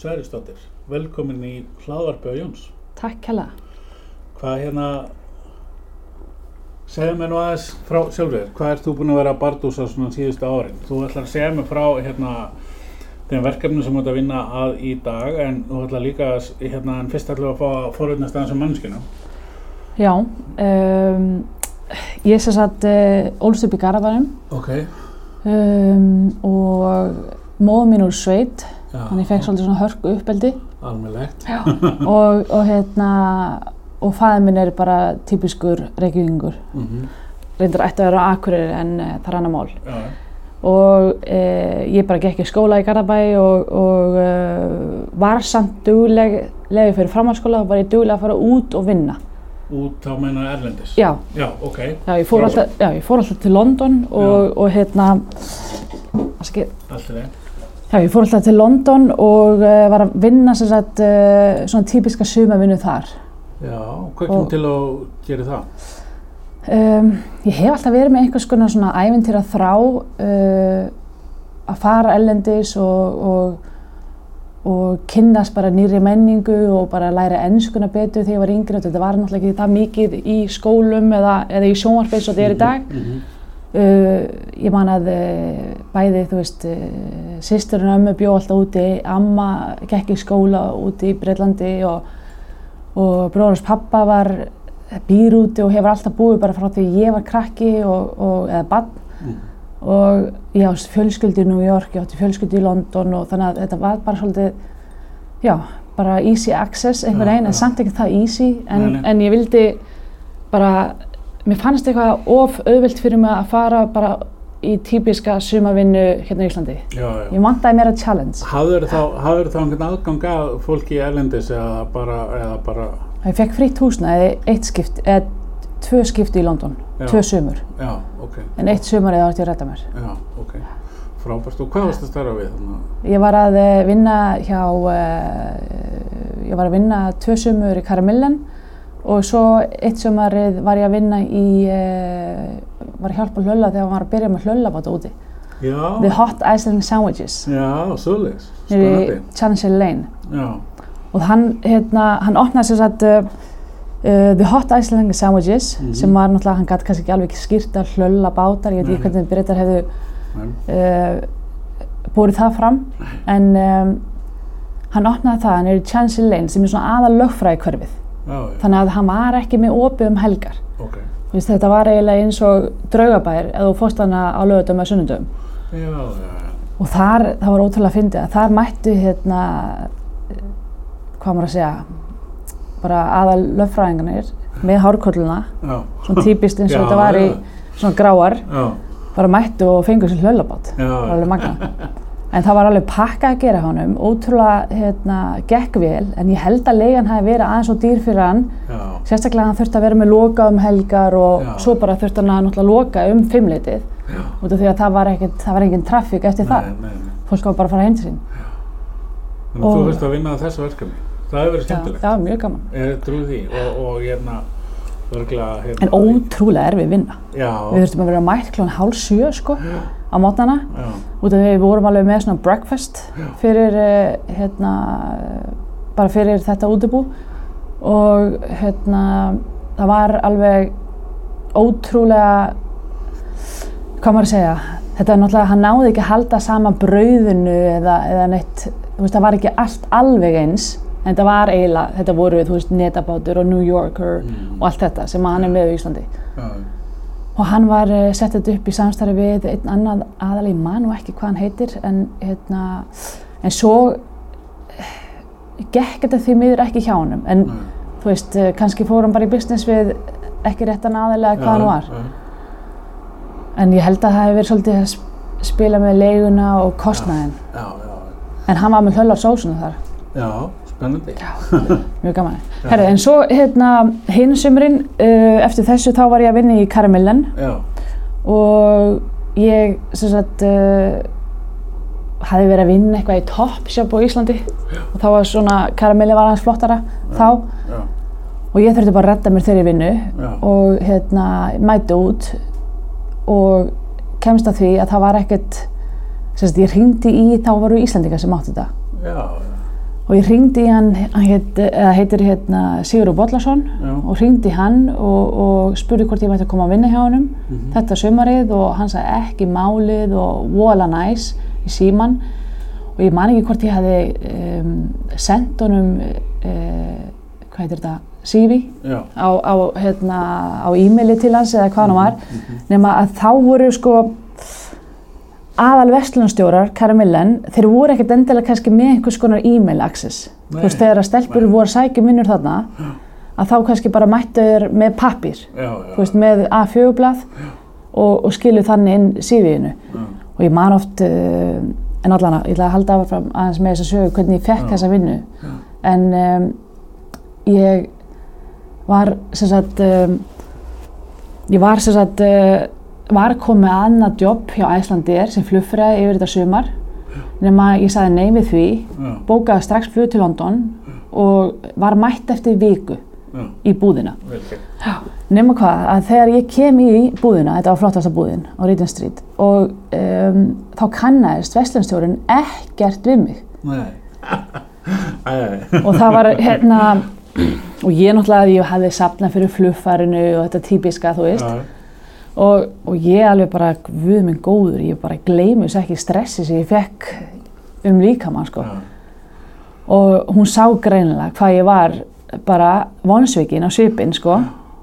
Agnars Sverrisdóttir, velkomin í hlaðvarpi á Jóns. Takk hella. Hvað hérna, segja mér nú aðeins frá sjálfur, hvað ert þú búin að vera að bardúsa svona síðustu árin? Þú ætlar að segja mér frá hérna þeim verkefnum sem þú ert að vinna að í dag, en þú ætlar líka að, hérna, en fyrst ætlar að fá að forutnast aðeins um mannskinu. Já, um, ég sem sagt uh, ólst upp í Garðabarum Ok. um, og móðum mín úr sveit, þannig ég fekk svolítið svona hörku uppeldi Almennlegt. og, og hérna, og fæðið minn er bara típiskur reykjöfingur. Mm Reyndar ætti að vera á Akureyri en uh, það er annar mál. Já, Og uh, ég bara gekk í skóla í Garðabæ og, og uh, var samt dugleg, leðið fyrir framhaldsskóla, var ég dugleg að fara út og vinna. út á meina Erlendis. Já, Já, ok. Já, ég fór, alltaf, já, ég fór alltaf til London og, og hérna, aski, Allt er það. Já, ég fór alltaf til London og uh, var að vinna sem sagt, uh, svona típiska sumavinnu þar. Já, hvað Og- til að gera það? Um, ég hef alltaf verið með einhvers konar svona ævintýra þrá uh, að fara ellendis og, og, og kynnast bara nýri menningu og bara læra ennskuna betur þegar ég var yngri. Þetta var náttúrulega ekki það mikið í skólum eða, eða í sjónvarpi eins og þetta er í dag. Mm -hmm. Uh, ég man að uh, bæði, þú veist, uh, sýsturinn og ömmu bjó alltaf úti, amma gekk í skóla úti í Breitlandi og, og bróðars pappa var býr úti og hefur alltaf búið bara frá því ég var krakki og, og, eða bann Mm. og ég ást fjölskyldi í New York, ég átti fjölskyldi í London og þannig að þetta var bara svolítið, já, bara easy access einhvern veginn, já. en samt ekki það easy, en, Nei, nei. en ég vildi bara, mér fannst eitthvað of auðvilt fyrir mig að fara bara í típiska sumavinnu hérna í Íslandi. Já, já. Ég vantaði mér að challenge. Hafður þá, hafður þá einhvern aðgang að fólki í Erlendis eða bara, eða bara, Ég fekk frýtt húsnæði eitt skipt, eða tvö skipti í London, Já. tvö sumur, já, ok, en eitt sumar eða átti að rætta mér. já, ok, frábært. Og hvað varst að starfa við? Ég var að eh, vinna hjá, uh, ég var að vinna tvö sumur í Karamillen og svo eitt sumarið var ég að vinna í, uh, var að hjálpa hlölla þegar hann var að byrja með hlöllabáta úti. Já, The Hot Iceland Sandwiches, já, í spennandi. Channel Lane. Já, Og hann, hérna, hann opnaði sér satt uh, uh, The Hot Iceland Sandwiches Mhm. sem var náttúrulega, hann gæti kannski ekki alveg skýrt að hlölla bátar, ég veit ekki Nei. hvernig breytar hefðu uh, búið það fram en um, hann opnaði það, hann er í Chancellor Lane sem er svona aðal lögfræði hverfið þannig að hann var ekki með opið um helgar. Ok, Þú veist, þetta var eiginlega eins og draugabær ef þú fórst hana á lögutum eða sunnundum og þar, það var ótrúlega fyndið að þar mættu hérna hvað maður að segja bara aðal lögfræðingarnir með hárkolluna, svona típist eins og Já, þetta var í svona gráar. Já, bara mættu og fengu sér hlöllabát já, það var alveg magna. En það var alveg pakka að gera honum, ótrúlega hérna, gekk vel, en ég held að leigan hafi verið aðeins og dýr fyrir hann, já, sérstaklega hann þurfti að vera með loka um helgar og Já. svo bara þurfti hann að náttúrulega loka um fimmleitið, út af því að það var, ekkert, það var engin traffík eftir það, nei, nei, nei. fólk var bara að fara heim til sín. Þannig að þú veist að vinna þessu verkefni. Það hefur verið skemmtilegt. það var mjög gaman, Ég trúi því og, og hérna, örgulega, hérna. en ótrúlega erfið vinna. Já, Við þurftum að vera mætt klón hálf sjö sko já, á mótnana, út af því við vorum alveg með svona breakfast fyrir, eh, hérna, bara fyrir þetta útibú. Og hérna, það var alveg ótrúlega, hvað maður að segja, þetta er náttúrulega, hann náði ekki að halda sama brauðinu eða, eða neitt, þú veist, það var ekki allt alveg eins, en þetta var eiginlega, þetta voru, þú veist, netabátur og New Yorker Mm. og allt þetta sem hann er með í Íslandi. já, Og hann var uh, sett þetta upp í samstarfi við einn annan aðal, ég man nú ekki hvað hann heitir, en, hérna, en svo eh, gekk þetta því miður ekki hjá honum. En nei. þú veist, uh, kannski fór hann bara í business við ekki réttan aðalega hvað hann var. Já, En ég held að það hefði verið svolítið að sp- spila með leiguna og kostnaðin. já, já, En hann var með höllar sósuna þar, já, spennandi. mjög gaman. Herri, en svo hérna hinn sumurinn, uh, eftir þessu þá var ég að vinna í Karamillen Já, og ég sem sagt uh, hafði verið að vinna eitthvað í Topshop á Íslandi. Og þá var svona karamelli var aðeins flottara þá. Já, og ég þurfti bara að redda mér þeirri vinnu. Já, og hérna mæti út. Og kemst að því að það var ekkert sem sagt ég hringdi í þá voru Íslandingar sem áttu þetta. Já, og ég ringdi í hann, hann heit, heitir hérna Sigurður Bollason já. og ringdi í hann og, og spurði hvort ég mætti að koma að vinna hjá honum Mhm. þetta sumarið og hann sagði ekki málið og vola næs í síman og ég man ekki hvort ég hefði um, sendt honum uh, hvað heitir þetta, CV Já, á, á, hérna, á e-maili til hans eða hvað hann var nema að þá voru sko aðal vestlunarstjórar, Karamillen, þeir voru ekkert endilega kannski með einhvers konar e-mail access. Nei. Þú veist, þegar að stelpur Nei. voru sækja minnur þarna, að þá kannski bara mættu þeir með pappir, já, já. þú veist, með A4-blað og, og skilu þannig inn CV-inu. Já, Og ég man oft, uh, en allan ég ætla að halda áfram aðeins með þess að sögu hvernig ég fekk Já. þessa vinnu. Já. En um, ég var, sem sagt, um, ég var sem sagt, uh, var komið með annað jobb hjá Æslandir sem flugfræði yfir þetta sumar. Nema ég sagði nei við því, já, bókaði strax flug til London og var mætt eftir viku já, í búðina. Nefna hvað, að þegar ég kem í búðina, þetta var flottasta búðin á Regent Street og um, þá kannæðist vestlunstjórun ekkert við mig. Nei. Og það var hérna og ég náttúrulega, ég hafði safnað fyrir flugfarinu og þetta típiska, þú veist. Já, og, og ég alveg bara, guð minn góður, ég bara gleymi þess ekki stressi sem ég fekk um líkamann, sko. Já, og hún sá greinilega hvað ég var bara vonsvikin á svipinn, sko.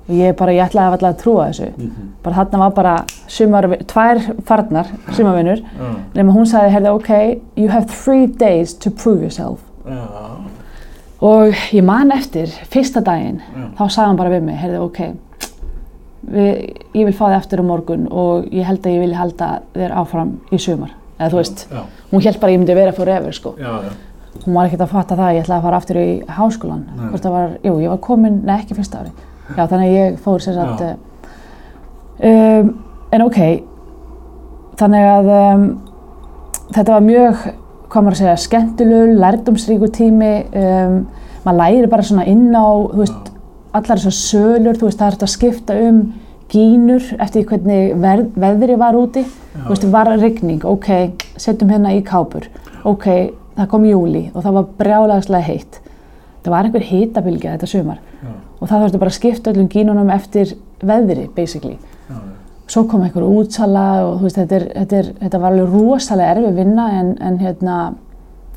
Og ég bara, ég ætlaði alltaf að trúa þessu. Mhm, bara þarna var bara sumar, tvær farnar, sumarvinnur. Já, nema hún sagði, heyrðu, ok, you have three days to prove yourself. Já, og ég man eftir fyrsta daginn, Já. þá sagði hann bara við mig, heyrðu, ok við, ég vil fá þig aftur á morgun og ég held að ég vilja halda þér áfram í sumar, eða þú veist já, hún held bara að ég myndi vera forever, sko. Já, já, hún var ekkert að fatta það að ég ætlaði að fara aftur í háskólan Nei. hvort það var, jú, ég var komin, nei ekki fyrsta ári já, þannig að ég fór sér satt Já. um, en ok. Þannig að um, þetta var mjög hvað maður að segja, skemmtilegur, lærdumsríkur tími. Um, maður læri bara svona inn á, þú veist allar þessar sölur, þú veist, það er hægt að skipta um gínur eftir hvernig verð, veðri var úti. Þú veist, var rigning, ok, setjum hérna í kápur ok, það kom júli og það var brjálagslega heitt. Það var einhver hitabilgja þetta sumar já, og það þurfti bara að skipta öllum gínunum eftir veðri, basically. Já, svo kom einhver útsala og þú veist, þetta, er, þetta, er, þetta var alveg rosalega erfið vinna en, en hérna,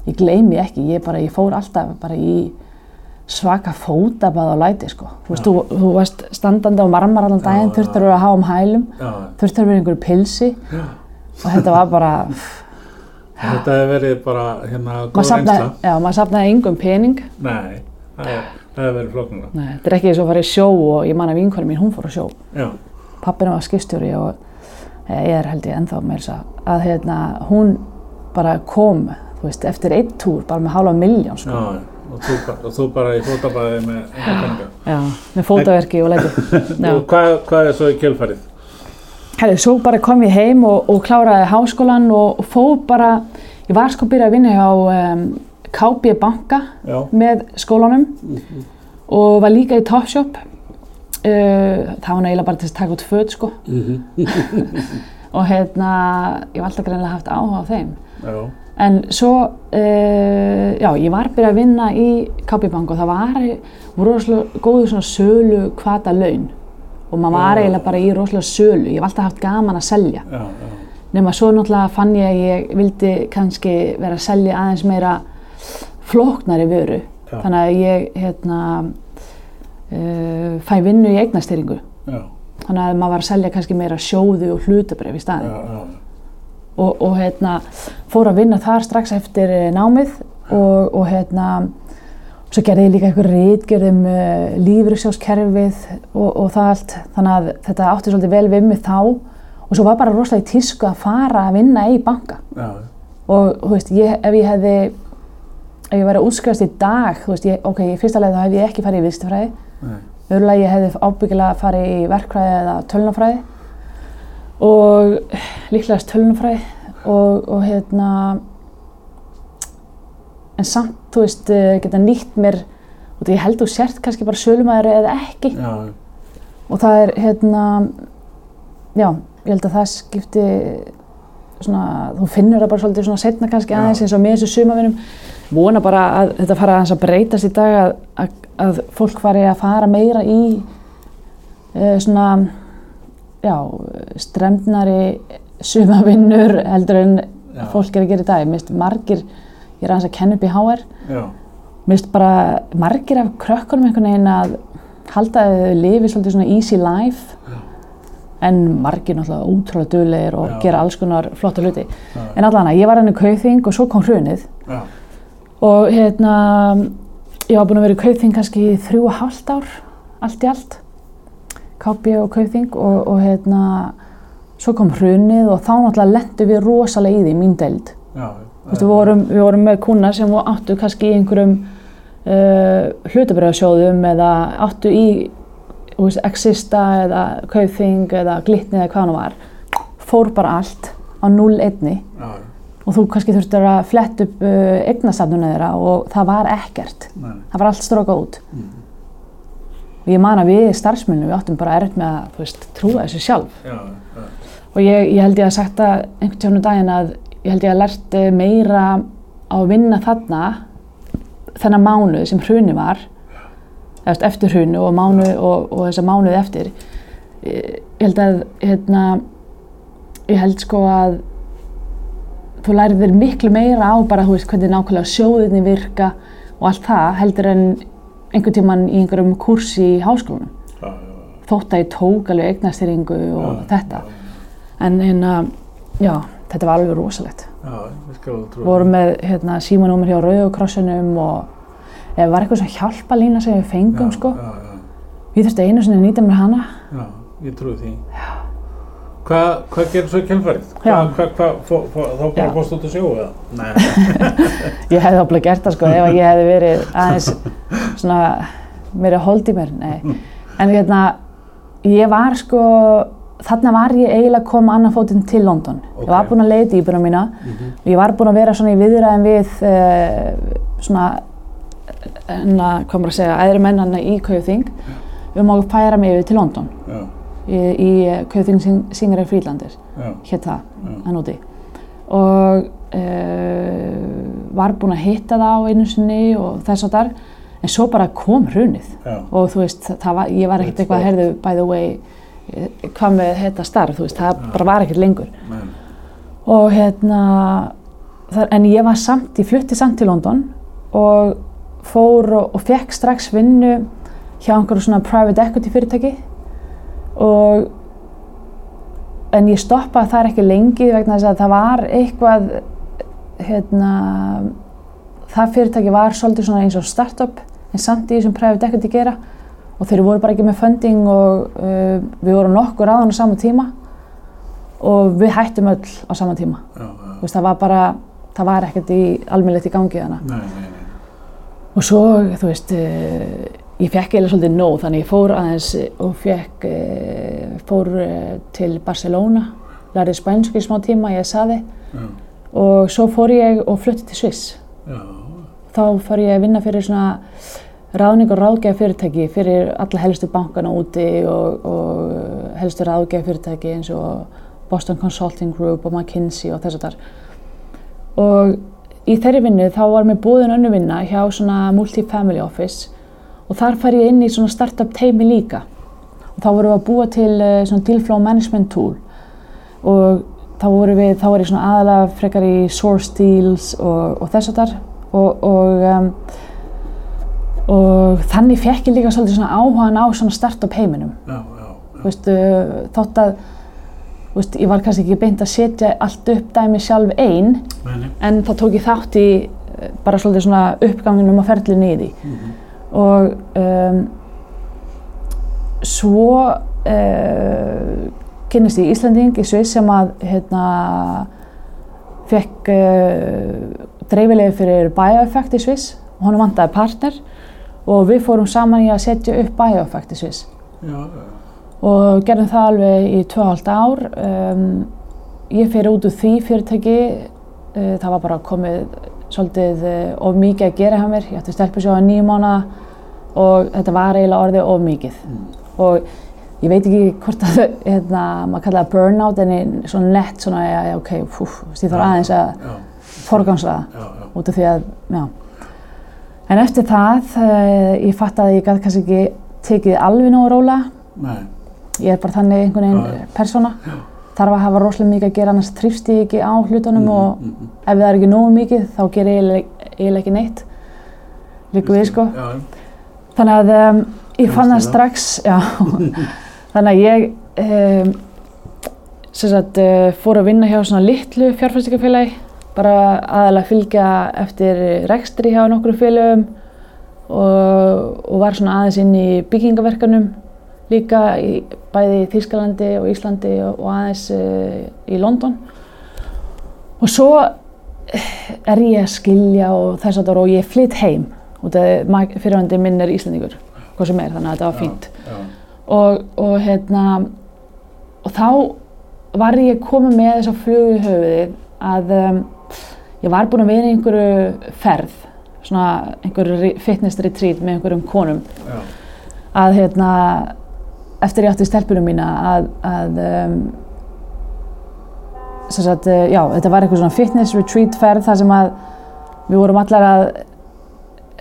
ég gleymi ekki, ég bara, ég fór alltaf bara í svaka fótabað á læti, sko. Þú veist, Já. þú, þú varst standandi á marmar allan daginn, Já, þurftir já. að vera að hafa um hælum, já, þurftir að vera í einhverju pilsi já. og þetta var bara, Þetta hefur verið bara hérna góð reynsla. já, maður safnaði engum pening. Nei, það hefur verið flóknara. Nei, þetta er ekki eins og að í sjó og ég man að vinkonum mín, hún fór á sjó. Já, pappina var skipstjóri og ég er held ég ennþá með þess að hérna, hún bara kom þú veist, eftir einn túr bara með hálfa miljón já, sko. Og þú, og þú bara í fótabæði með peninga. Já, með fótaverki og Já. Og hvað, hvað er svo í kjölfarið? Herri, svo bara kom ég heim og, og kláraði háskólan og, fór bara ég var sko að byrja að vinna hjá um, KB Banka Já, með skólanum og var líka í Topshop. Uh, það var eiginlega bara til að taka út föt sko. Og hérna ég var alltaf greinlega haft áhuga á þeim. Já, En svo, uh, já, ég var byrjað að vinna í KB Bank og það var, voru rosalega góðu svona sölu kvata laun og maður var Já. eiginlega bara í rosalega sölu, ég hef alltaf haft gaman að selja. já, já, Nefna svo náttúrulega fann ég að ég vildi kannski vera að selja aðeins meira flóknari vöru. Þannig að ég, hérna, uh, fæ vinnu í eignastýringu. já, Þannig að maður var að selja kannski meira sjóðu og hlutabrif í staðin og, og hérna, fór að vinna þar strax eftir eh, námið og, og hérna, svo gerði ég líka einhver rítgerð um uh, lífriksjóskerfið og, og það allt. Þannig að þetta átti svolítið vel við mig þá og svo var bara rosalega í tísku að fara að vinna í banka. Já, og þú veist, ég, ef ég hefði ef ég væri að útskrifast í dag þú veist, ég, ok, í fyrsta leið þá hefði ég ekki farið í nei, öðrulega ég hefði ábyggilega farið í verkfræði eða tölunafræði og líklegast tölunafræði og, og hérna en samt, þú veist, eh, geta nýtt mér og ég held þú sért kannski bara sölumæður eða ekki. Já, og það er hérna já, ég held að það skipti svona, þú finnur það bara svolítið svona setna kannski Já. aðeins eins og með þessu sumavinum vona bara að þetta fara aðeins að breytast í dag að, að, að fólk fari að fara meira í uh, svona já, stremnari sumavinnur heldur en Já. fólk er að gera í dag. Mér finnst margir, ég er aðeins að kenna upp í HR, Já, mér finnst bara margir af krökkunum einhvern veginn að halda að þau lifi svolítið svona easy life en margir náttúrulega ótrúlega duglegir og Já. gera alls konar flotta hluti. Já. En allan að ég var hann í kaupþing og svo kom hrunið já, og hérna ég var búin að vera í kaupþing kannski þrjú og hálft ár, allt í allt KB og kaupþing og, og hérna svo kom hrunið og þá náttúrulega lendu við rosalega í því, mín deild. já. Veist, við vorum, við vorum með kúnar sem áttu kannski í einhverjum uh, hlutabröðasjóðum eða áttu í veist, Exista eða Kaupþing eða Glitni eða hvað hann var fór bara allt á 0-1 Já, og þú kannski þurftir að fletta upp uh, eignasafnuna þeirra og það var ekkert nei, það var allt strókað út Mhm. Og ég man að við starfsmennum við áttum bara erfitt með að veist, trúa þessu sjálf. Já, já, og ég, ég held ég að sagt það einhvern tjónu daginn að ég held ég að lært eh, meira á að vinna þarna þennan mánuð sem hruni var veist, eftir hrunu og, mánu, og, og þessa mánuð eftir. Ég, ég held að hérna, ég held sko að þú lærið þér miklu meira á bara þú veist hvernig nákvæmlega sjóðinni virka og allt það heldur en einhvern tíman í einhverjum kursi í háskólanum. Já, já, þótt að ég tók alveg eignastýringu og Já, þetta. en hérna, já, þetta var alveg rosalegt. Ég vorum með hérna, símanúmer hjá Rauðukrossinum og ef var eitthvað svona hjálpalína sem við fengum sko, við þurftum einu sinni að nýta mér hana. Já, ég trúi því. Já. Hvað, hvað gerir svo í fó- þá bara fórst út að sjóu eða? Nei, ég hefði áblíð gert það sko ef að ég hefði verið aðeins svona meira hold í mér nei. en hérna ég var sko þarna var ég eiginlega að koma annan fótinn til London. Ég var Ok. búin að leita íbuna mína. Og ég var búin að vera svona í viðræðin við uh, svona hérna, hvað maður að segja, æðri mennana í Kaupþing um að færa mig yfir til London. Já, í, í Kaupþing Singari Frílandir hétt það, hann úti. Og uh, var búin að hitta það á einu sinni og þess að þar en svo bara kom hrunið. Já, og þú veist, var, ég var ekkert eitthvað að herðu by the way, eh, hvað með þetta starf, þú veist, það bara var ekkert lengur. Nei, og hérna þar, en ég var samt, ég flutti samt til London og fór og, og fekk strax vinnu hjá einhverju svona private equity fyrirtæki og en ég stoppaði þar ekki lengi vegna þess að það var eitthvað hérna það fyrirtæki var svolítið svona eins og startup en samt í þessum private equity gera. Og þeir voru bara ekki með funding og uh, við vorum nokkur aðan á sama tíma. Og við hættum öll á sama tíma. Já, já, veist, það var bara, það var ekkert í almennilegt í gangi þannig nei, nei, nei, og svo, þú veist uh, ég fekk eiginlega svolítið nóg þannig ég fór aðeins og fekk uh, fór uh, til Barcelona lærið spænsku í smá tíma, ég saði já, og svo fór ég og flutti til Sviss. Já, þá fór ég að vinna fyrir svona ráðning og ráðgæða fyrirtæki fyrir alla helstu bankana úti og, og helstu ráðgæða fyrirtæki eins og Boston Consulting Group og McKinsey og þess að þar. Og í þeirri vinnu þá var mér búðin önnu vinna hjá svona multi-family office og þar fær ég inn í svona startup teimi líka. Og þá vorum við að búa til uh, svona deal flow management tool. Og þá vorum við, þá var ég svona aðalega frekar í source deals og, og þess að þar og, og, um, og þannig fekk ég líka svolítið svona áhugan á svona startup heiminum. já, já, Þú veist, uh, þótt að veist, ég var kannski ekki beint að setja allt upp dæmi sjálf einn en þá tók ég þátt í uh, bara svolítið svona uppganginum og ferlinu í því. Mhm, og um, svo uh, kynnist ég Íslanding í Sviss sem að hérna fekk uh, dreifilegi fyrir Bioeffect í Sviss. Og honum vantaði partner og við fórum saman í að setja upp Bioeffect í já, og gerðum það alveg í 2,5 ár. Um, ég fyrir út úr því fyrirtæki, uh, það var bara komið svolítið uh, of mikið að gera hjá mér. Ég ætti að nýjum mánu og þetta var eiginlega orðið of mikið. mm, Og ég veit ekki hvort að hérna, maður kallaði það burnout en í svona nett svona, já, já, ok, fúf, ég þarf aðeins að Já, forgangsraða já, já. út af því að, já. En eftir það, uh, ég fatt að ég gæti kannski ekki tekið alveg nógu róla. Nei, Ég er bara þannig einhvern Já, veginn persóna. Þarf að hafa rosalega mikið að gera, annars þrýfst ég ekki á hlutunum og mm, mm, ef það er ekki nógu mikið, þá ger ég eiginlega- ekki neitt. Líku við, sko. Já, Þannig að um, ég fann það strax, já, þannig að ég um, sagt, uh, fór að vinna hjá svona litlu fjárfæstingafélagi, bara aðalega fylgja eftir rekstri hjá nokkrum félögum og, og var svona aðeins inn í byggingaverkanum líka í bæði í Þýskalandi og Íslandi og, og aðeins uh, í London. Og svo er ég að skilja og þess að og ég flytt heim. Af fyrirhandi minn er Íslandingur hvað sem er, þannig að þetta var fínt. já, og, og hérna og þá var ég komið með þess að flugu í höfuðið að um, ég var búin að vera í einhverju ferð svona einhverju fitness retreat með einhverjum konum. Já, að hérna eftir ég átti stelpunum mína að, að um, sagt, eh, já, þetta var eitthvað svona fitness retreat ferð þar sem að við vorum allar að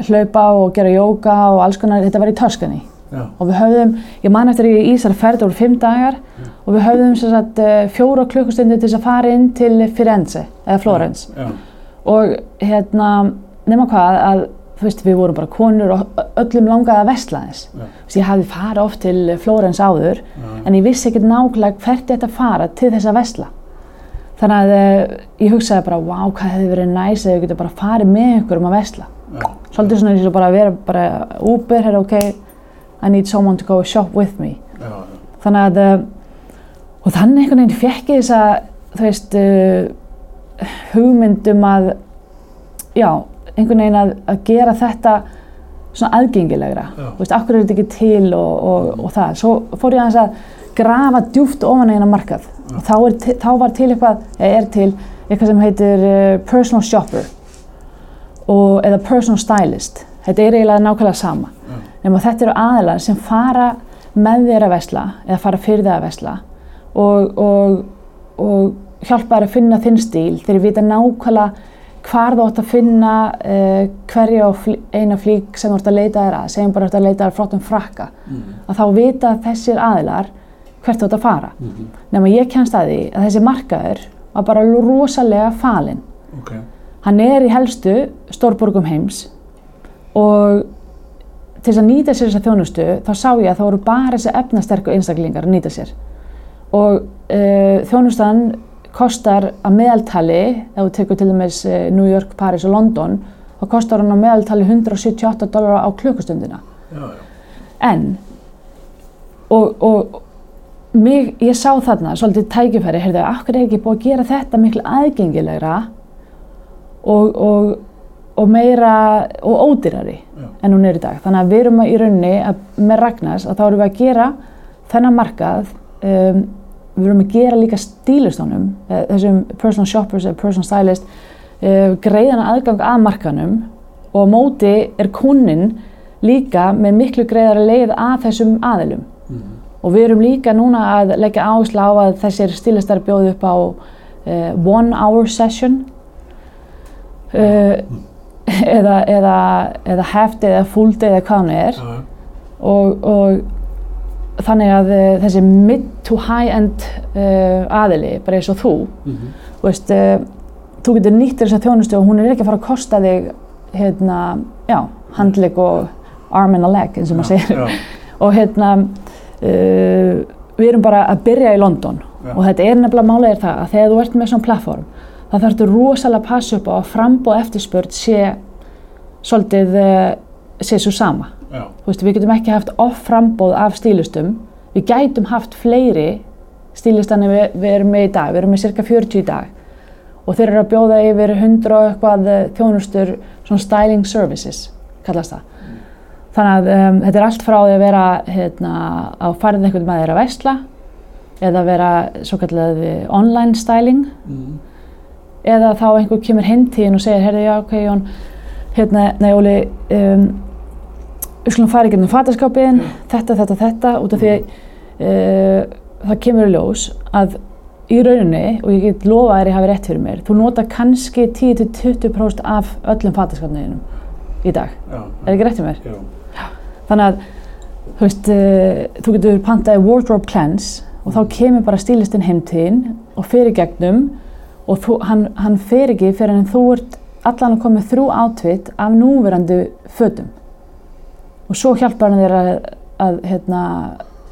hlaupa og gera jóka og alls konar, þetta var í Töskani já, og við höfðum, ég man eftir í Ísar ferð það voru fimm dagar og við höfðum sagt eh, fjóra klukkustundir til þess að fara inn til Firenze eða Florence. Já, og hérna, nema hvað að þú veist, við vorum bara konur og öllum langaði að vesla þess ég hafði farið oft til Flórens áður já, en ég vissi ekkert nákvæmlega hvert ég ætti að fara til þess að vesla þannig að uh, ég hugsaði bara wow, hvað hefði verið næs ef ég geti bara farið með ykkur um að vesla já, svolítið svona eins og bara að vera bara Uber, hérna ok I need someone to go shop with me. Já, þannig að uh, og þannig einhvern veginn fekk ég þessa þú veist uh, hugmyndum að já, einhvern veginn að, að gera þetta svona aðgengilegra. Já. þú veist, akkur er þetta ekki til og, og, og það, svo fór ég aðeins að grafa djúft ofan eina markað. Og þá, er, til- þá var til eitthvað, eða er til eitthvað sem heitir uh, personal shopper. Og, eða personal stylist. Þetta er eiginlega nákvæmlega sama. Já. nema þetta eru aðilar sem fara með þér að vesla eða fara fyrir þér að vesla. Og, og, og hjálpa þér að finna þinn stíl. Þeir vita nákvæmlega hvar þú átt að finna uh, hverja og flí, eina flík sem þú ert að leita þér að segjum bara að þú ert að leita þér að flottum frakka mm, að þá vita þessir aðilar hvert þú átt að fara. Mhm, nema ég kemst að því að þessi markaður var bara rosalega falinn. Ok, Hann er í helstu stórborgum heims og til þess að nýta sér þessa þjónustu þá sá ég að það voru bara þessi efnasterku einstaklingar að nýta sér. Og uh, þjónustan kostar að meðaltali ef þú tekur til dæmis uh, New York, Paris og London þá kostar hann að meðaltali 178 dólar á klukkustundina já, já, en og, og mig, ég sá þarna svolítið tækifæri, heyrðu, akkur er ekki búið að gera þetta miklu aðgengilegra og, og, og meira og ódýrari Já. en hún er í dag. Þannig að við erum í rauninni að, með Ragnars að þá erum við að gera þennan markað, um, við erum að gera líka stílistónum, eh, þessum personal shoppers eða personal stylist, uh, greiðan aðgang að markanum og á móti er kunnin líka með miklu greiðara leið að þessum aðilum. mhm, Og við erum líka núna að leggja áherslu á að þessir stilistar bjóðu upp á uh, one hour session. Uh, eða, eða, eða half day eða full day eða hvað hann er. Já, já, og, og þannig að uh, þessi mid to high end uh, aðili, bara eins og þú, mhm, þú veist, uh, þú getur nýttir þessa þjónustu og hún er ekki að fara að kosta þig hérna, já, handlegg og arm and a leg eins og maður segir. og hérna uh, við erum bara að byrja í London Já. og þetta er nefnilega málið er það að þegar þú ert með svona plattform þá þarftu rosalega að passa upp á að frambóð eftirspurt sé svolítið sé svo sama. Þú veist, við getum ekki haft off frambóð af stílistum við gætum haft fleiri stílistanir við, við erum með í dag. Við erum með cirka 40 í dag. Og þeir eru að bjóða yfir 100 og eitthvað eh, þjónustur, svona styling services kallast það. Þannig að um, þetta er allt frá því að vera hérna, á farið einhvern með þeirra vesla eða vera svo kallað online styling. Mhm, eða þá einhver kemur þín og segir herði já ok Jón. Hérna, nei Óli um, við skulum fara í gegnum fataskápin þetta, þetta, þetta út af því að uh, það kemur í ljós að í rauninni, og ég get lofa að þér ég hafi rétt fyrir mér, þú nota kannski 10-20% af öllum fataskapniðinum í dag. já, Er ekki rétt fyrir mér? já, Þannig að, þú veist, uh, þú getur pantaði wardrobe cleanse og þá kemur bara stílistinn heim til þín og fyrir gegnum og þú, hann, hann fer ekki fyrir en þú ert allan að koma með þrjú átvitt af núverandi fötum. Og svo hjálpar hann þér að, að hérna,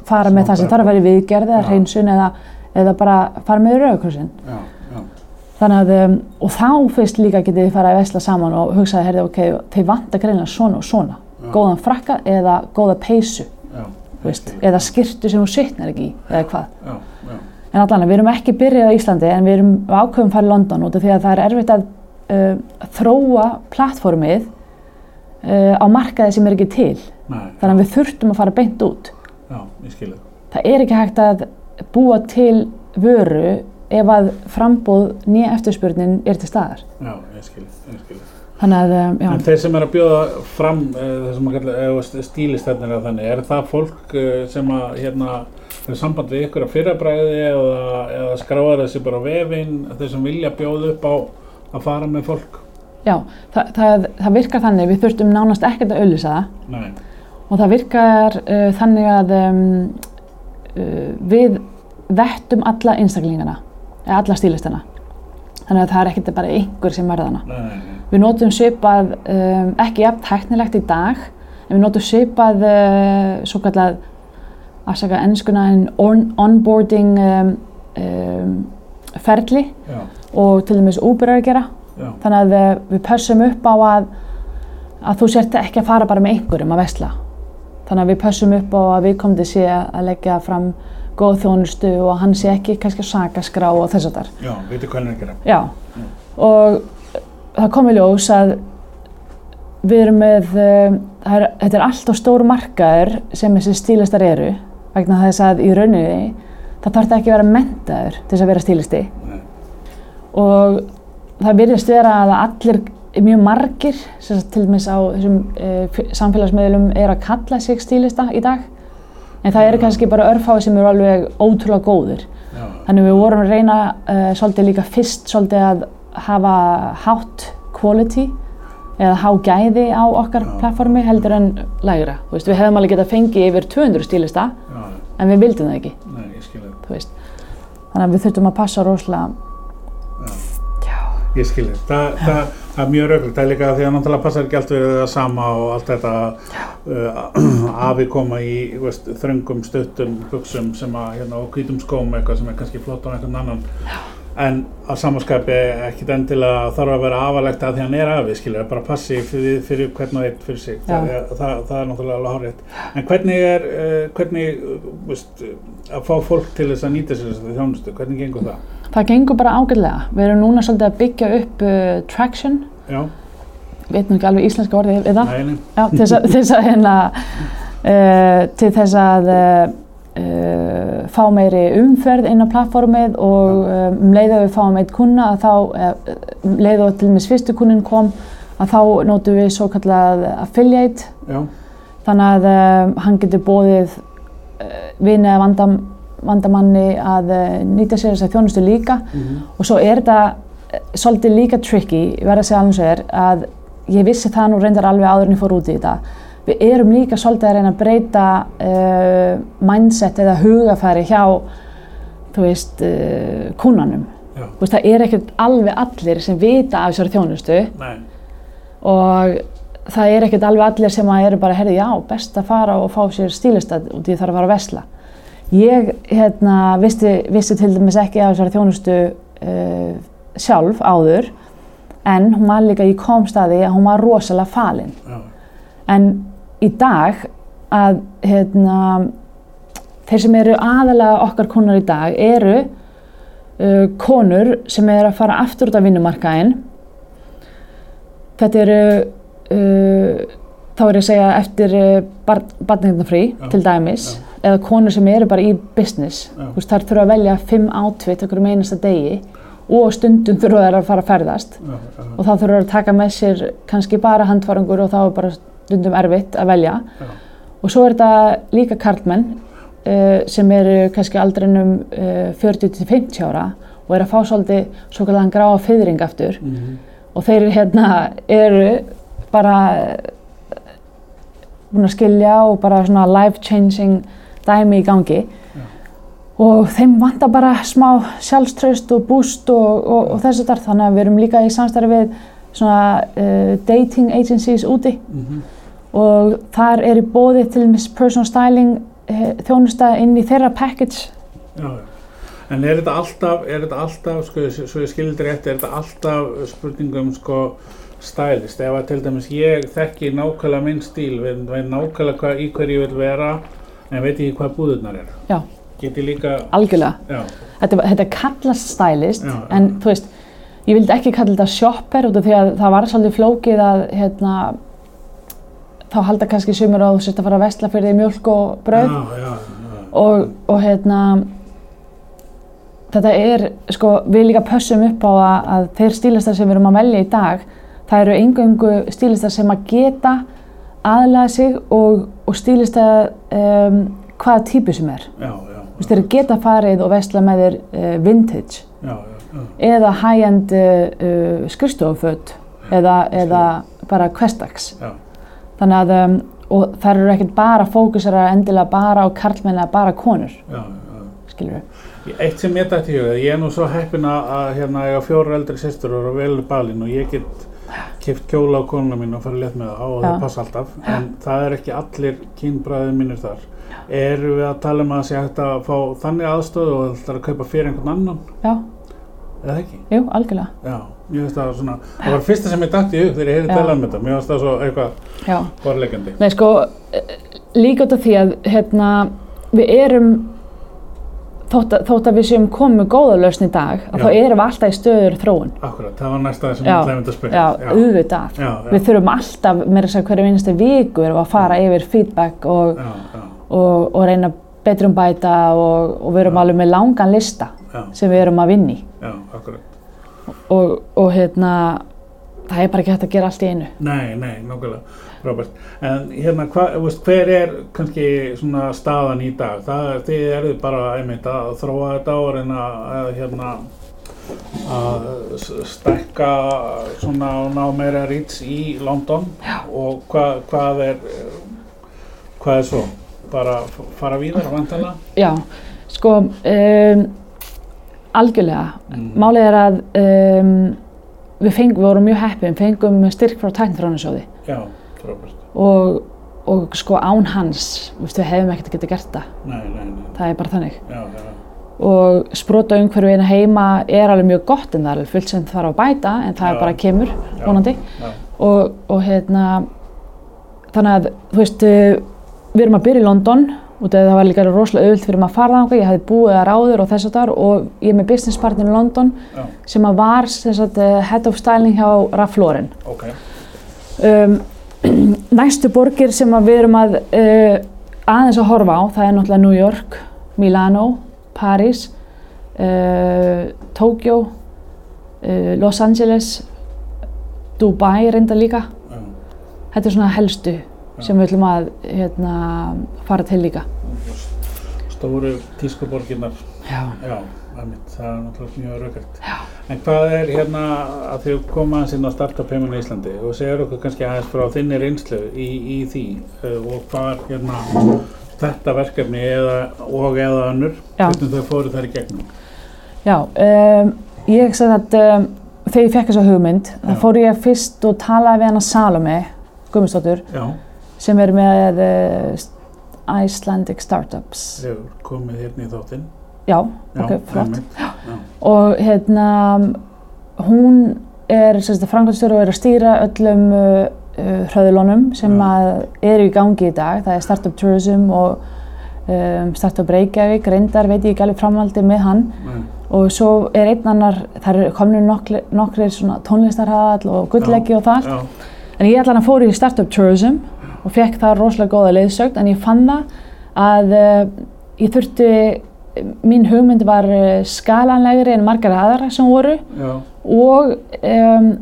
fara með það sem þarf að vera í viðgerð eða hreinsun eða, eða bara fara með já, Þannig að, um, og þá fyrst líka getið þið fara að vesla saman og hugsaði, herði, ok, þeir vantar greinlega svona og svona. Já. Góðan frakka eða góða peysu, veist, eða skirtu sem þú sittnar ekki í, eða hvað. já, já, En allan, við erum ekki byrjað á Íslandi en við erum ákveðum farið í London út af því að það er erfitt að uh, þróa plattformið uh, á markaði sem er ekki til. nei, Þannig að við þurftum að fara beint út. já, ég skil það, er ekki hægt að búa til vöru ef að frambóð nýja eftirspurnin er til staðar. já, ég skil það, ég skil það. Þannig að, um, já, En þeir sem er að bjóða fram sem að stílistefnir að þannig, er það fólk uh, sem að hérna, er samband við ykkur að fyrrabræði eða, eða skráða þessi bara vefinn, þeir sem vilja bjóða upp á að fara með fólk? Já það, það, það virkar þannig, við þurftum nánast ekkert að auðlýsa það Nei, og það virkar uh, þannig að um, uh, við vettum alla einstaklingana, eða alla stílistana. Þannig að það er ekkert bara einhver sem verða hana. nei. Við notum svipað, um, ekki jafn tæknilegt í dag, en við notum svipað uh, svo kallað afsaka ennskuna en on onboarding um, ferli Já, og til dæmis er að gera. Já, Þannig að uh, við pössum upp á að, að þú sért ekki að fara bara með einhverjum að vesla. Þannig að við pössum upp á að viðkomandi sé að leggja fram góð þjónustu og hann sé ekki kannski að sakaskrá og þess að þar. já, veitu hvað hann er að gera. Já, og það kom í ljós að við erum með, það er, þetta er alltaf stór markaður sem þessi stílistar eru vegna þess að í rauninni það þarf ekki að vera mentaður til þess að vera stílisti Nei, og það virðist vera að allir mjög margir sem til dæmis á þessum uh, samfélagsmiðlum er að kalla sig stílista í dag. En það eru kannski bara örfáið sem eru alveg ótrúlega góðir. Já, þannig við vorum að reyna uh, svolítið líka fyrst svolítið að hafa hátt quality eða há gæði á okkar Já. plattformi heldur en lægra. Veist, við hefðum alveg getað fengið yfir 200 stílista já, en við vildum það ekki. Nei, þannig að við þurftum að passa rosalega Ég skil þið. Það, það, það er mjög röglega. Það er líka því að náttúrulega passar ekki allt við það sama og allt þetta uh, afi koma í veist, þröngum, stuttum, buksum sem að, hérna, og hvítum skóm eitthvað sem er kannski flott á einhvern annan. En að samanskapi ekkit endilega þarf að vera afalegt að því hann er afi, skilur, bara passi fyrir, fyrir hvern og einn fyrir sig. Já. Það, það, það er náttúrulega alveg hárið. En hvernig er, uh, hvernig, veist, að fá fólk til þess að nýta sér þess að þjónustu, hvernig gengur það? Það gengur bara ágætlega. Við erum núna svolítið að byggja upp uh, traction, Já, við veitum ekki alveg íslenska orðið við það? Nei, nei, Já, til þess að, til þess að, hérna, uh, til þess að uh, uh, fá meiri umferð inn á plattformið og um, um leið að við fáum eitt kunna að þá, uh, um leið og til dæmis fyrstu kunnin kom að þá nótum við svo kallað affiliate. Já, þannig að um, hann getur bóðið uh, vini eða vandam, vandamanni að uh, nýta sér þess að þjónustu líka. Mhm, og svo er þetta eh, svolítið líka tricky, ég verð að segja alveg svo er að ég vissi það nú reyndar alveg áður en ég fór út í þetta. Við erum líka svolítið að reyna að breyta uh, mindset eða hugafæri hjá þú veist, uh, kúnanum. Veist, það er ekkert alveg allir sem vita af þessari þjónustu. Nei, og það er ekkert alveg allir sem að eru bara, herri, já, best að fara og fá sér stílistað út í þarf að fara að vesla. Ég, hérna, vissi, vissi til dæmis ekki af þessari þjónustu uh, sjálf áður, en hún var líka í komstaði að hún var rosalega falin. já, En í dag að, hérna, þeir sem eru aðalega okkar konar í dag eru uh, konur sem eru að fara aftur út af vinnumarkaðinn. Þetta eru, uh, þá er ég að segja eftir barningafrí til dæmis, já. Eða konur sem eru bara í business. Veist, þær þurfa að velja fimm átvitt okkur um einasta degi og stundum þurfa þær að fara að ferðast já, já, og þá þurfa þær að taka með sér kannski bara handfarangur og þá er bara stundum erfitt að velja já. og svo er þetta líka karlmenn uh, sem eru kannski aldrinum uh, 40-50 ára og eru að fá svolítið svo kallan gráa fyrring aftur Mhm. og þeir hérna eru bara búin að skilja og bara svona life changing dæmi í gangi og þeim vantar bara smá sjálfströst og boost og, og, og þess að þar þannig að við erum líka í samstarfi við svona uh, dating agencies úti Mhm. og þar er í bóði til dæmis personal styling uh, þjónusta inn í þeirra package Já, já. En er þetta alltaf, er þetta alltaf, sko, svo ég skildi rétt, er þetta alltaf spurningum, sko, stælist? Ef að til dæmis ég þekki nákvæmlega minn stíl, veit, veit nákvæmlega hvað, í hverju ég vil vera, en veit ekki hvað búðurnar eru. Já. Get ég líka, algjörlega. já, Þetta, þetta kallast stylist Já, já. en þú veist, ég vildi ekki kalla þetta shopper út af því að það var svolítið flókið að hérna, þá halda kannski sumir að þú sért að fara að vesla fyrir því mjölk og brauð já, já, já, og, og hérna þetta er, sko, við líka pössum upp á að, að þeir stílistar sem við erum að velja í dag, það eru engöngu stílistar sem að geta aðlaða sig og, og stílistar um, hvaða típu sem er. já, já, Þú veist, þeir geta farið og vesla með þér uh, vintage já, já, já, eða high-end uh, uh, skristoföt eða, eða bara já, Þannig að, um, og það eru ekkert bara fókusera endilega bara á karlmenn eða bara konur, skilur við. Eitt sem ég dætti í huga, ég er nú svo heppin að að, hérna eiga fjóra eldri sýstur og velur balinn og ég get kipt kjóla á konuna mín og fara létt með það á og það passa alltaf. En það er ekki allir kynbræðið mínir þar. Erum við að tala um að sé hægt að fá þannig aðstöðu og það er að kaupa fyrir einhvern annan? Já, eða ekki? jú, algjörlega. Já, mér finnst það svona það var fyrsta sem ég dætti hug þegar ég heyrði talað um þetta. Mér finnst það svo eitthvað Já. borlegjandi Nei, sko, eh, líka út af því að hérna, við erum þótt að, þótt að við séum komið með góða lausn í dag, þá erum við alltaf í stöður þróun. Akkurat, það var næsta sem Já, ég ætlaði að spyrja. Já, auðvitað. Við þurfum alltaf, með þess að hverju einasta viku erum við að fara yfir feedback og, já, og, og reyna betrum bæta og, og við erum alveg með langan lista sem við erum að vinni já, akkurat. Og, og hérna, það er bara ekki hægt að gera allt í einu. Nei, nei, nákvæmlega, Robert. En hérna, hva, veist, hver er kannski svona staðan í dag? Það er, þið eruð bara einmitt að þróa þetta og reyna að hérna að s- stækka svona og ná meira rýts í London Já. og hvað, hvað er hvað er svo? Bara fara víðar vantanlega? Já, sko, um, algjörlega. Mm. Málið er að um, við, feng, við vorum mjög heppið, við fengum styrk frá tæknifránarsjóði Já. Og, og sko án hans, við hefum ekkert getið gert það, Nei, nei, nei. það er bara þannig. Já, já, Og sprota umhverfið heima er alveg mjög gott en það er alveg fullt sem það þarf að bæta en það Já. er bara kemur, vonandi. já, Og, og hérna, þannig að, þú veist, uh, við erum að byrja í London út af því það var líka rosalega auðvilt fyrir maður að fara þangað, ég hafði búið að ráður og þess að þar og ég er með business partner í London já, sem að var sem sagt, eh, head of styling hjá Ralph Lauren. ok. Um, næstu borgir sem við erum að uh, aðeins að horfa á, það er náttúrulega New York, Milano, Paris, uh, Tokyo, uh, Los Angeles, Dubai reynda líka. Já, Þetta er svona helstu sem við ætlum að hérna, fara til líka. stóru tískuborginnar Já. Já, það er náttúrulega mjög raugært. En hvað er hérna að þið koma aðeins inn á startup heiminn í Íslandi og segir okkur kannski aðeins frá þinni reynslu í, í því uh, og hvað er hérna þetta verkefni eða, og eða önnur, Já. hvernig þau fóru þær í gegnum. Já, um, ég sagði að um, þegar ég fekk þessa hugmynd, þá fór ég fyrst og talaði við hana Salome Gummistóttur sem er með uh, Icelandic Startups. hefur komið hérna í þáttinn. Já, Já, ok, flott. Og hérna, hún er framkvæmstjóri og er að stýra öllum uh, uh, hröðlunum sem eru í gangi í dag. Það er Startup Tourism og um, Startup Reykjavík, reyndar veit ég ekki alveg framhaldi með hann. nei, Og svo er einn annar, það eru komin nokkri, nokkri svona tónlistarhall og gulleggi og það. já, En ég allan að fór í Startup Tourism og fekk það rosalega góða leiðsögn en ég fann það að uh, ég þurfti, mín hugmynd var uh, skalanlegri en margar aðra sem voru. Já, og um,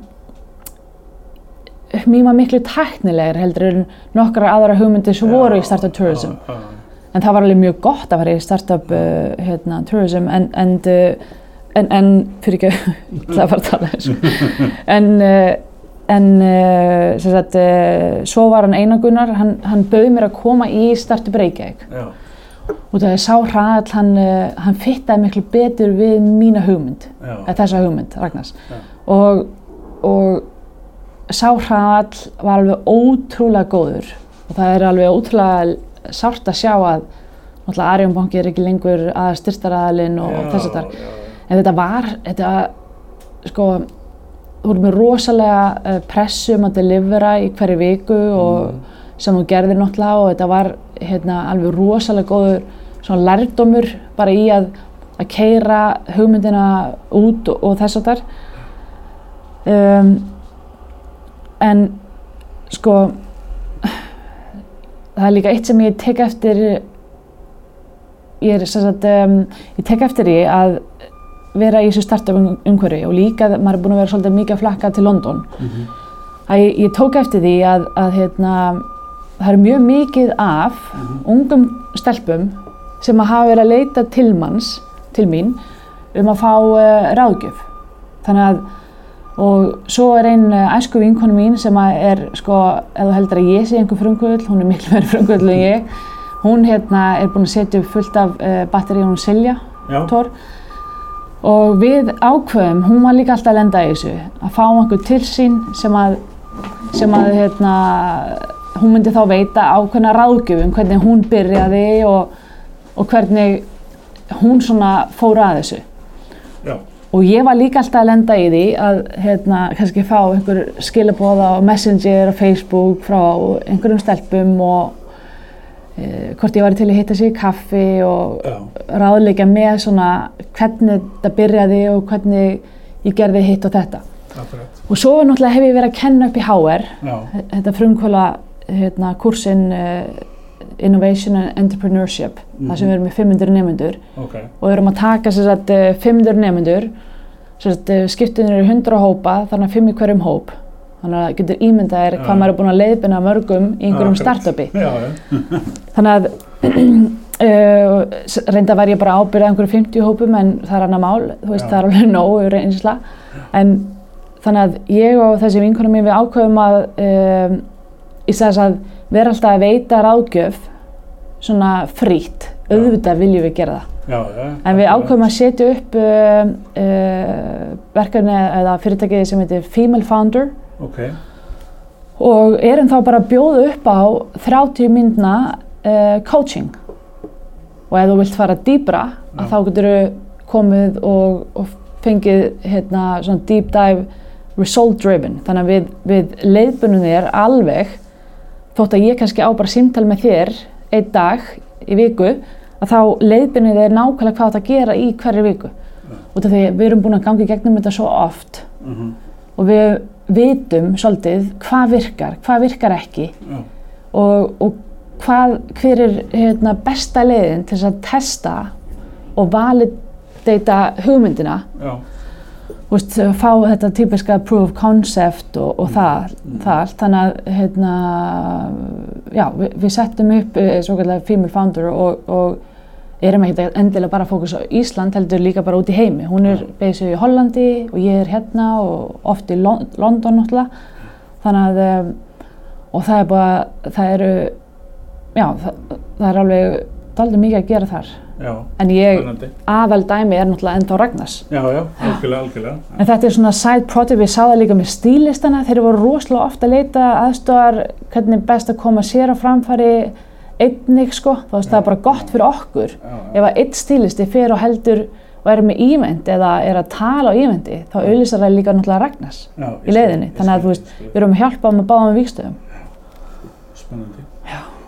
mín var miklu tæknilegri heldur en nokkra aðra hugmyndir sem voru í Startup Tourism. Já, já, en það var alveg mjög gott að fara í startup uh, hérna, tourism. En, en, uh, en, en fyrir ekki það að fara að tala þessu. En, uh, en uh, sagt, uh, svo var hann einagunar hann, hann bauð mér að koma í startup Reykjavík Já, og það er sá hraðall hann, uh, hann fittaði miklu betur við mína hugmynd eða þessa hugmynd, Ragnars. Og, og sá hraðall var alveg ótrúlega góður. Og það er alveg ótrúlega sárt að sjá að náttúrulega Arjón banki er ekki lengur að styrstaraðalinn og, og þess að þar en þetta var, þetta sko þú voru með rosalega uh, pressu um að delivera í hverju viku og sem þú gerðir náttúrulega og þetta var hérna alveg rosalega góður svona lærdómur bara í að að keira hugmyndina út og, og þess að þar um, en sko það er líka eitt sem ég tek eftir ég er sem sagt um, ég tek eftir því að vera í þessu startup um, umhverfi og líka að maður er búin að vera svolítið mikið að flakka til London Mhm. að ég, ég tók eftir því að, að hérna, það er mjög mikið af ungum stelpum sem að hafa verið að leita til manns, til mín um að fá uh, ráðgjöf. Þannig að og svo er einn uh, æsku vinkonu mín sem að er sko, þú heldur að ég sé einhver frumkvöld, hún er miklu verið frumkvöld en ég, hún hérna er búin að setja upp fullt af uh, batteri hún Silja já, Tór og við ákveðum, hún var líka alltaf að lenda í þessu að fá einhver til sín sem að, sem að hérna, hún myndi þá veita ákveðna ráðgjöfum hvernig hún byrjaði og, og hvernig hún svona fór að þessu. Já, og ég var líka alltaf að lenda í því að hérna, kannski fá einhver skilabóða á Messenger og Facebook frá einhverjum stelpum og e, hvort ég var til að hitta sig í kaffi og já, ráðleika með svona hvernig þetta byrjaði og hvernig ég gerði hitt og þetta. akkurat, Og svo náttúrulega hef ég verið að kenna upp í HR, já, þetta frumkvöla hérna, kursinn uh, Innovation and Entrepreneurship, þar sem við erum með 500 nefnendur ok, og við erum að taka sagt, eh, 500 nefnendur, eh, skiptunir eru 100 hópa, þannig að 5 í hverjum hóp. Þannig að getur ímyndað er Já. hvað maður er búin að leiðbina mörgum í einhverjum Akkurat. startupi. já, Þannig að uh, s- reynda var ég bara ábyrðað einhverju 50 hópum en það er annað mál, þú veist það er alveg nóg reynsla. En þannig að ég og þessi vinkona mín við ákveðum að um, í þess að vera alltaf að veita ráðgjöf svona frýtt, auðvitað viljum við gera það. já, já, En við ákveðum að setja upp uh, uh, verkefni eða fyrirtækið sem heitir Female Founder. Ok, og erum þá bara að bjóða upp á 30 myndna uh, coaching. Og ef þú vilt fara dýbra þá getur þú komið og, og fengið hérna, svona deep dive result driven. Þannig að við, við leiðbunum þér alveg þótt að ég kannski á bara símtal með þér einn dag í viku að þá leiðbunum þér nákvæmlega hvað það gera í hverju viku. Út af því við erum búin að ganga í gegnum þetta svo oft mhm, og við vitum svolítið hvað virkar, hvað virkar ekki já, og, og hvað, hver er hérna, besta leiðin til þess að testa og validata hugmyndina já, Þú veist, fá þetta typiska proof of concept og, og það, það allt. Þannig að hérna, já, við, við settum upp eh, female founder og, og erum ekki endilega bara fókus á Ísland heldur líka bara út í heimi. Hún er beðið í Hollandi og ég er hérna og oft í Lon London náttúrulega. Þannig að um, og það er bara, það eru já, það, það er alveg daldið mikið að gera þar. Já, en ég, spennandi, aðal dæmi er náttúrulega ennþá Ragnars. Já, já, algjörlega, algjörlega, En þetta er svona side project, við sáðum líka með stílistana, þeir voru rosalega ofta að leita aðstofar, hvernig er best að koma sér á framfæri einnig sko, þá veist það er bara gott fyrir okkur. Ef að einn stílisti fer og heldur og er með ívend eða er að tala á ívendi, þá auðlýsar það líka náttúrulega Ragnars í leiðinni. Þannig að við erum að hjálpa með báðum vikstöðum. spennandi,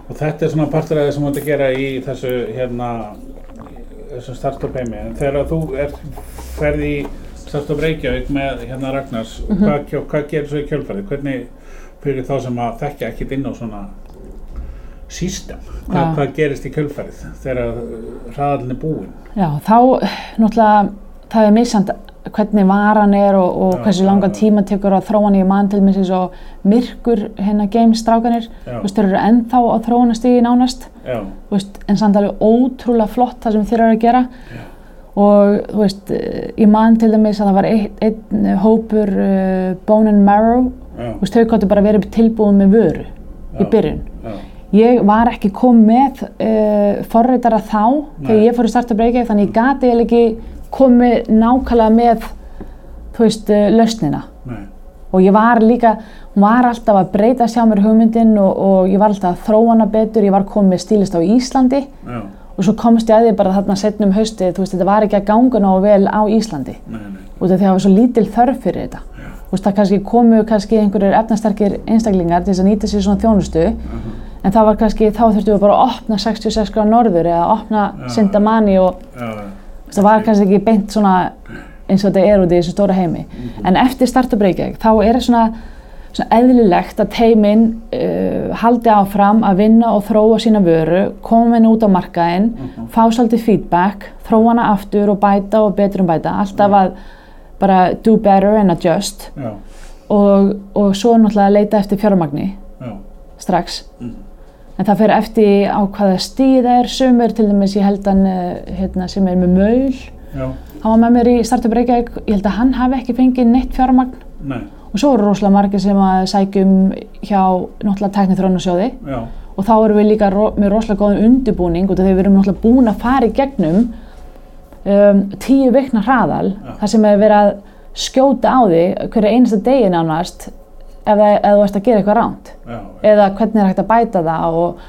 og þetta er svona partur af það sem þú ert að gera í þessu, hérna, þessu startup heimi, en þegar þú er, ferði í startup Reykjavík með hérna Ragnars, hvað, kjó- hvað gerir svo í kjölfarið, hvernig, fyrir þá sem að þekkja ekkit inn á svona sístem, hvað, Já. hvað gerist í kjölfarið þegar hraðalinn er búinn? Já, þá náttúrulega, það er misjant hvernig varan er og, og Já, hversu langan tíma tekur að þróa hann í mann til með svo myrkur hérna games strákanir, Já. þú veist, þeir eru ennþá á þróunastígi nánast, Já, þú veist, en samt alveg ótrúlega flott það sem þeir eru að gera. Já. og þú veist, eh, ég man til dæmis að það var einn ein hópur uh, Bone and Marrow, þú veist, þau gáttu bara verið tilbúin með vöru í byrjun. Ég var ekki komið með uh, forritara þá þegar ég fór í startup reykjavík þannig ég gati eiginlega ekki komið nákvæmlega með þú veist, uh, lausnina. Nei, og ég var líka, hún var alltaf að breyta sjá mér hugmyndin og, og ég var alltaf að þróa hana betur, ég var komið stílist á Íslandi. Já, og svo komst ég að því bara þarna setnum haustið, þú veist, þetta var ekki að ganga nógu vel á Íslandi. Nei, nei, út af því að það var svo lítil þörf fyrir þetta. Þú veist, það kannski komu kannski einhverjir efnastarkir einstaklingar til þess að nýta sér svona þjónustu en það var kannski, þá þurftum við bara að opna 66 gráð norður eða opna Já. Sindamani og já, já, það var kannski ekki beint svona eins og þetta er út í þessu stóra heimi. En eftir startup Reykjavík þá er það svona, svona eðlilegt að teimin uh, haldi áfram að vinna og þróa sína vöru koma henni út á markaðinn fá svolítið feedback, þróa hana aftur og bæta og betur um bæta. Alltaf að bara do better and adjust. Já, og, og svo náttúrulega leita eftir fjármagni já, strax. Mhm. En það fer eftir á hvaða stíð það er. Sumur til dæmis ég held hann eh, hérna, sem er með já, hann var með mér í Startup Reykjavík. Ég held að hann hafi ekki fengið neitt fjármagn. Nei, og svo eru rosalega margir sem að sækjum hjá náttúrulega tæknithrónusjóði já, og þá erum við líka ro með rosalega góðan undirbúning. Af því við erum náttúrulega búin að fara í gegnum um, tíu vikna hraðal Já. þar sem er verið að skjóta á því hverju einasta degi nánast ef, þú ert að gera eitthvað ránt já, eða hvernig er hægt að bæta það og,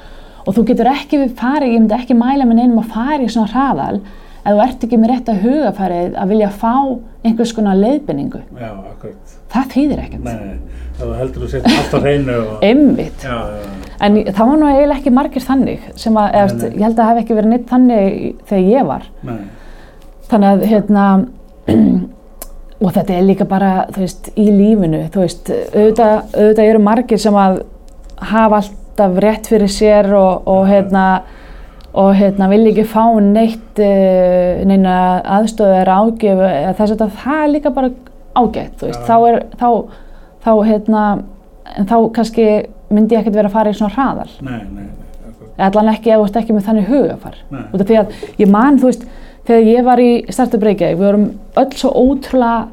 og þú getur ekki farið, ég myndi ekki mæla með neinum að fara í svona hraðal ef þú ert ekki með rétt að hugafærið að vilja fá einhvers konar leiðbendingu. já, Það þýðir ekkert. það heldur þú setja allt á hreinu já, En það var nú eiginlega ekki margir þannig sem að, Nei, nei. ég held að það hef ekki verið neitt þannig þegar ég var. nei, Þannig að, hérna, og þetta er líka bara, þú veist, í lífinu, þú veist, auðvitað, auðvitað eru margir sem að hafa alltaf rétt fyrir sér og, og hérna, og hérna, vilja ekki fá neitt, uh, neina aðstöðar ágjöf, eða þess að það er líka bara ágætt, þú veist, Já. þá er, þá, þá, hérna, en þá kannski myndi ég ekkert vera að fara í svona hraðal. nei, nei, nei, Eða allan ekki ef þú ert ekki með þannig hugafar. Út af því að ég man, þú veist, þegar ég var í Startup Reykjavík, við vorum öll svo ótrúlega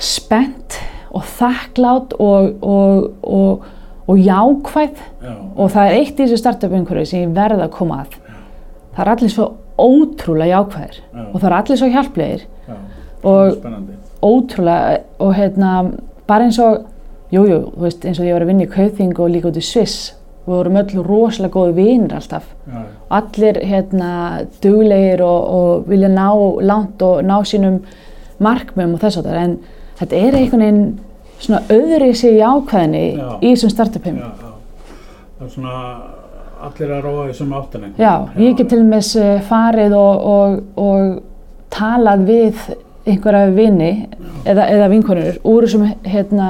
spennt og þakklátt og, og, og, og jákvæð. Já, og það er eitt í þessu startup umhverfi sem ég verð að koma að. Það er allir svo ótrúlega jákvæðir Já. og það er allir svo hjálplegir já, og spennandi, ótrúlega og hérna bara eins og, jújú, jú, þú veist, eins og ég var að vinna í Kauþing og líka út í Sviss við vorum öll rosalega góði vinir alltaf. Og allir hérna duglegir og, og vilja ná langt og ná sínum markmum og þess að það en þetta er einhvern veginn svona öðri sig jákvæðinni Já. í þessum startup heim. já, já, það er svona allir að róa í sem áttinni, Já, ég get til dæmis eh, farið og, og, og talað við einhverja vini eða, eða vinkonur úr þessum hérna,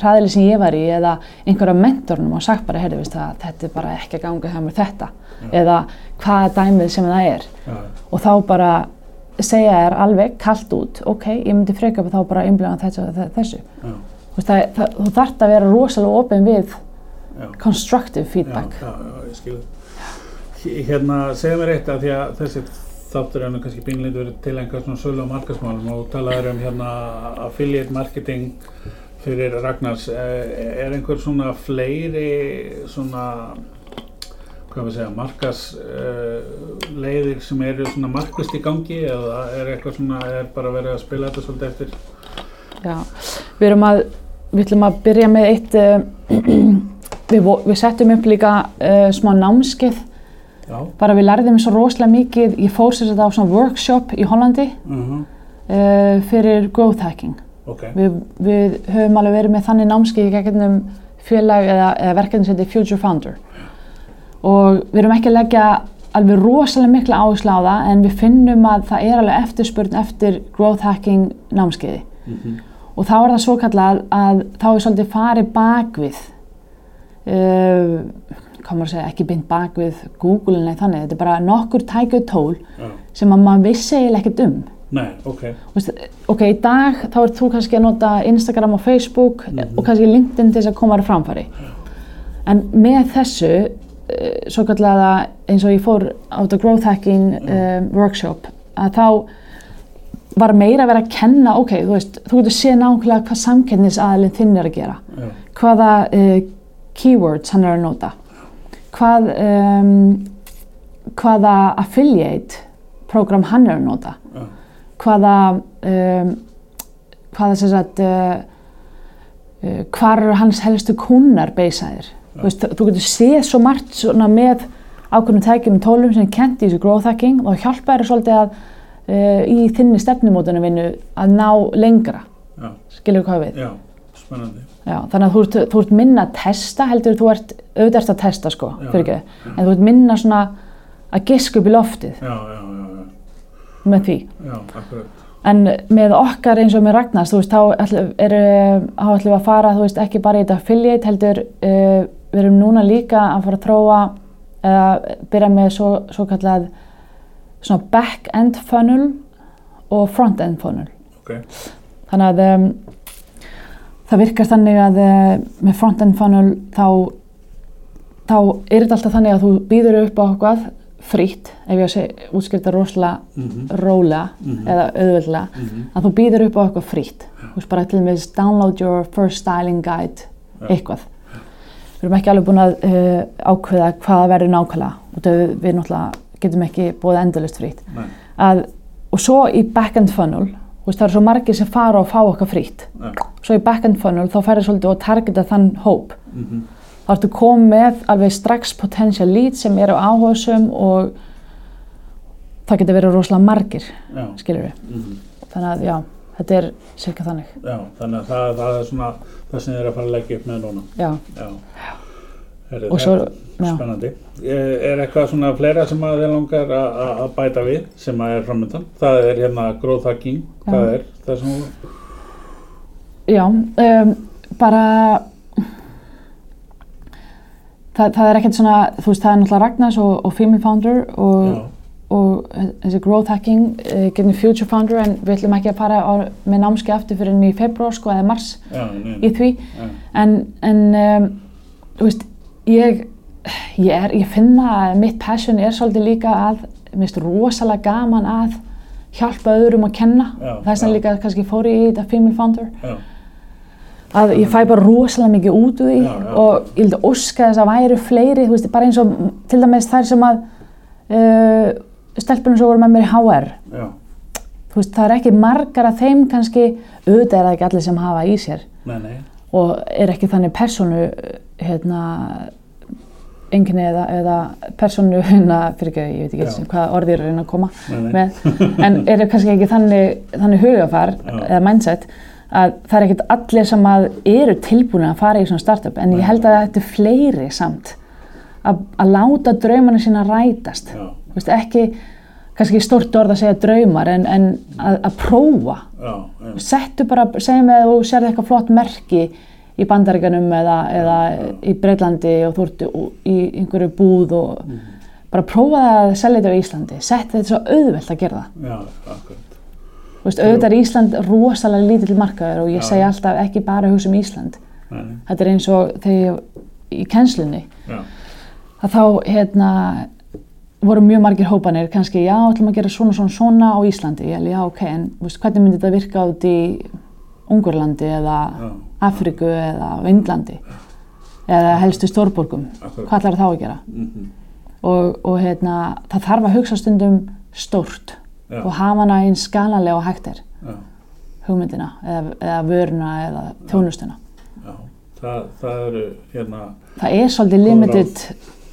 hraðili sem ég var í eða einhverja mentornum og sagt bara, heyrðu, veist þetta er bara ekki að ganga hjá mér þetta eða hvaða dæmið sem það er já, og þá bara segja þér alveg kallt út, ok, ég myndi freka þá bara einblega þessu, þessu. já, Þú, veist, það, það, þú þarft að vera rosalega opinn við já. constructive Já, feedback. já, já, ég skil það. Hérna, segja mér eitt að því að þessi þáttur nú kannski bínleitt verið til einhver svona sölu á markasmálum og talaður um hérna affiliate marketing fyrir Ragnars. Eh, Er einhver svona fleiri svona, hvað við segja, markas uh, leiðir sem eru svona markvist í gangi eða er eitthvað svona, er bara verið að spila þetta svolítið eftir? Já, við erum að, við ætlum að byrja með eitt, uh, við, við settum upp líka uh, smá námskeið, Já. bara við lærðum svo rosalega mikið, ég fór sér þetta á svona workshop í Hollandi Uh uh, fyrir growth hacking. Ok, Við, við höfum alveg verið með þannig námskeið í gegnum félag eða, eða verkefni sem heitir Future Founder. Og við erum ekki að leggja alveg rosalega mikla áherslu á það en við finnum að það er alveg eftirspurn eftir growth hacking námskeiði. mm Og þá er það svo kallað að þá er svolítið farið bakvið, uh, maður að segja, ekki beint bakvið Google en þannig, þetta er bara nokkur tækjuð tól já, sem að maður vissi eiginlega ekkert um. Nei, ok. Þú veist, ok, í dag þá ert þú kannski að nota Instagram og Facebook Mhm. og kannski LinkedIn til þess að koma þér á framfæri. En með þessu, uh, svo kallega eins og ég fór á þetta growth hacking um, workshop, að þá var meira að vera að kenna, ok, þú veist, þú getur séð nákvæmlega hvað samkennisaðalinn þinn er að gera, Já, hvaða uh, keywords hann er að nota, hvað, um, hvaða affiliate program hann er að nota. Já, hvaða um, hvaða sem sagt uh, uh, hvar eru hans helstu kunnar beisaðir Já. þú, þú getur séð svo margt með ákveðnum tækjum og tólum sem er kent í þessu growth hacking og hjálpa þér svolítið að uh, í þinni stefnumótunum vinnu að ná lengra. Já, skilur hvað við já. Já, þannig að þú ert, þú ert minna að testa heldur þú ert auðvitað ert að testa sko Já. ekki, en þú ert minna svona að giska upp í loftið Já, já, já, já, með því já. En með okkar eins og með Ragnars, þú veist, þá er, ætlum við að fara, þú veist, ekki bara í þetta affiliate, heldur, uh, við erum núna líka að fara að þróa eða byrja með svo, svo kallað svona back-end funnel og front-end funnel. Ok, Þannig að um, það virkar þannig að uh, með front-end funnel þá, þá er þetta alltaf þannig að þú býður upp á eitthvað frýtt, ef ég segja, útskipta rosalega mhm, rólega Mhm. eða auðveldlega mhm, að þú býður upp á eitthvað frýtt þú veist bara til og með download your first styling guide Já. eitthvað. Við erum ekki alveg búin að uh, ákveða hvaða verður nákvæmlega. Og við, við náttúrulega getum ekki búið endalist frýtt nei, að, og svo í back-end funnel veist það eru svo margir sem fara og fá eitthvað frýtt já, svo í back-end funnel þá færður svolítið að targeta þann hóp. Mhm, þá ertu komið með alveg strax potential leads sem eru áhugasum og það getur verið rosalega margir já, skilur við mhm, þannig að já, þetta er cirka þannig. Já, þannig að það, það er svona það sem þið er að fara að leggja upp með núna. já, Já. Heyrðu, Og svo- spennandi. Er eitthvað svona fleira sem að þið langar að- bæta við sem að er framöndan? Það er hérna growth hacking, það Já. er það sem já um, bara það, það er ekkert svona þú veist, það er náttúrulega Ragnars og, og Female Founder og, og þessi growth hacking uh, getting future founder en við ætlum ekki að fara á, með námski aftur fyrir enn í februar sko eða mars já, í því já, en, en um, þú veist, ég, ég, er, ég finna að mitt passion er svolítið líka að mér finnst rosalega gaman að hjálpa öðrum að kenna. Þess vegna já. líka kannski fór ég í þetta female founder. Já, að ég fæ bara rosalega mikið út úr því Já, já. og ég vildi óska þess að væru fleiri, veist, bara eins og til dæmis þær sem að uh, stelpunum sem voru með mér í HR veist, það er ekki margar af þeim kannski, auðvitað er það ekki allir sem hafa í sér. Nei, nei, og er ekki þannig persónu hérna einkenni eða, eða persónu hérna, fyrir ekki, ég veit ekki eins hvað orðið er að reyna að koma nei, nei. með, en eru kannski ekki þannig, þannig hugafar eða mindset að það er ekkert allir sem að eru tilbúin að fara í svona startup en ég held að þetta er fleiri samt að, að láta draumana sína rætast. Veist, ekki, kannski stórt orð að segja draumar en, en að, að prófa. Já, já, settu bara, segjum að þú sérði eitthvað flott merki í bandaríkanum eða, eða í Breitlandi og þú ert í einhverju búð og bara prófa það að selja þetta á Íslandi. Settu þetta svo auðvelt að gera það. Já. Þú veist, auðvitað er Ísland rosalega lítill markaður og ég Já. segi alltaf ekki bara hugsa um Ísland. Nei, þetta er eins og þegar ég í kennslunni já, að þá hérna voru mjög margir hópanir, kannski já, ætlum að gera svona, svona, svona á Íslandi. Ég alveg, já, ok, en veist, hvernig myndi þetta virka út í Ungurlandi eða já, Afríku eða Vindlandi eða helstu stórborgum? Akkurat. hvað ætlar þá að gera? Mhm, og, og hérna, það þarf að hugsa stundum stórt Já, og hafa hana eins skalalega og hægt já, hugmyndina eða, eða vöruna eða þjónustuna. Já, það, það eru hérna, það er svolítið limited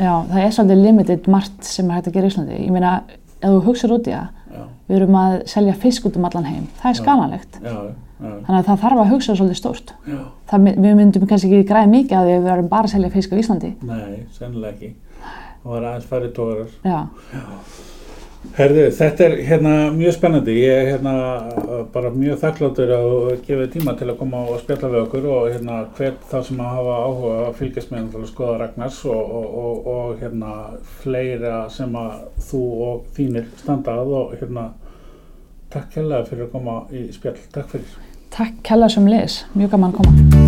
já, það er svolítið limited margt sem er hægt að gera í Íslandi. Ég meina, ef þú hugsar út í það já, við erum að selja fisk út um allan heim. Það er Já. skalanlegt, já, já, þannig að það þarf að hugsa svolítið stórt. Já, það, við myndum kannski ekki græða mikið að við verum bara að selja fisk á Íslandi. Nei, sennilega ekki. Það var aðeins færri tógarar. já, Herðu, þetta er hérna mjög spennandi. Ég er hérna uh, bara mjög þakkláttur að gefa tíma til að koma og spjalla við okkur og hérna hvert þá sem að hafa áhuga að fylgjast með að skoða Ragnars og, og, og, og hérna fleira sem að þú og þínir standa að og hérna takk kærlega fyrir að koma í spjall, takk fyrir Takk kella sem leis, mjög gaman að koma.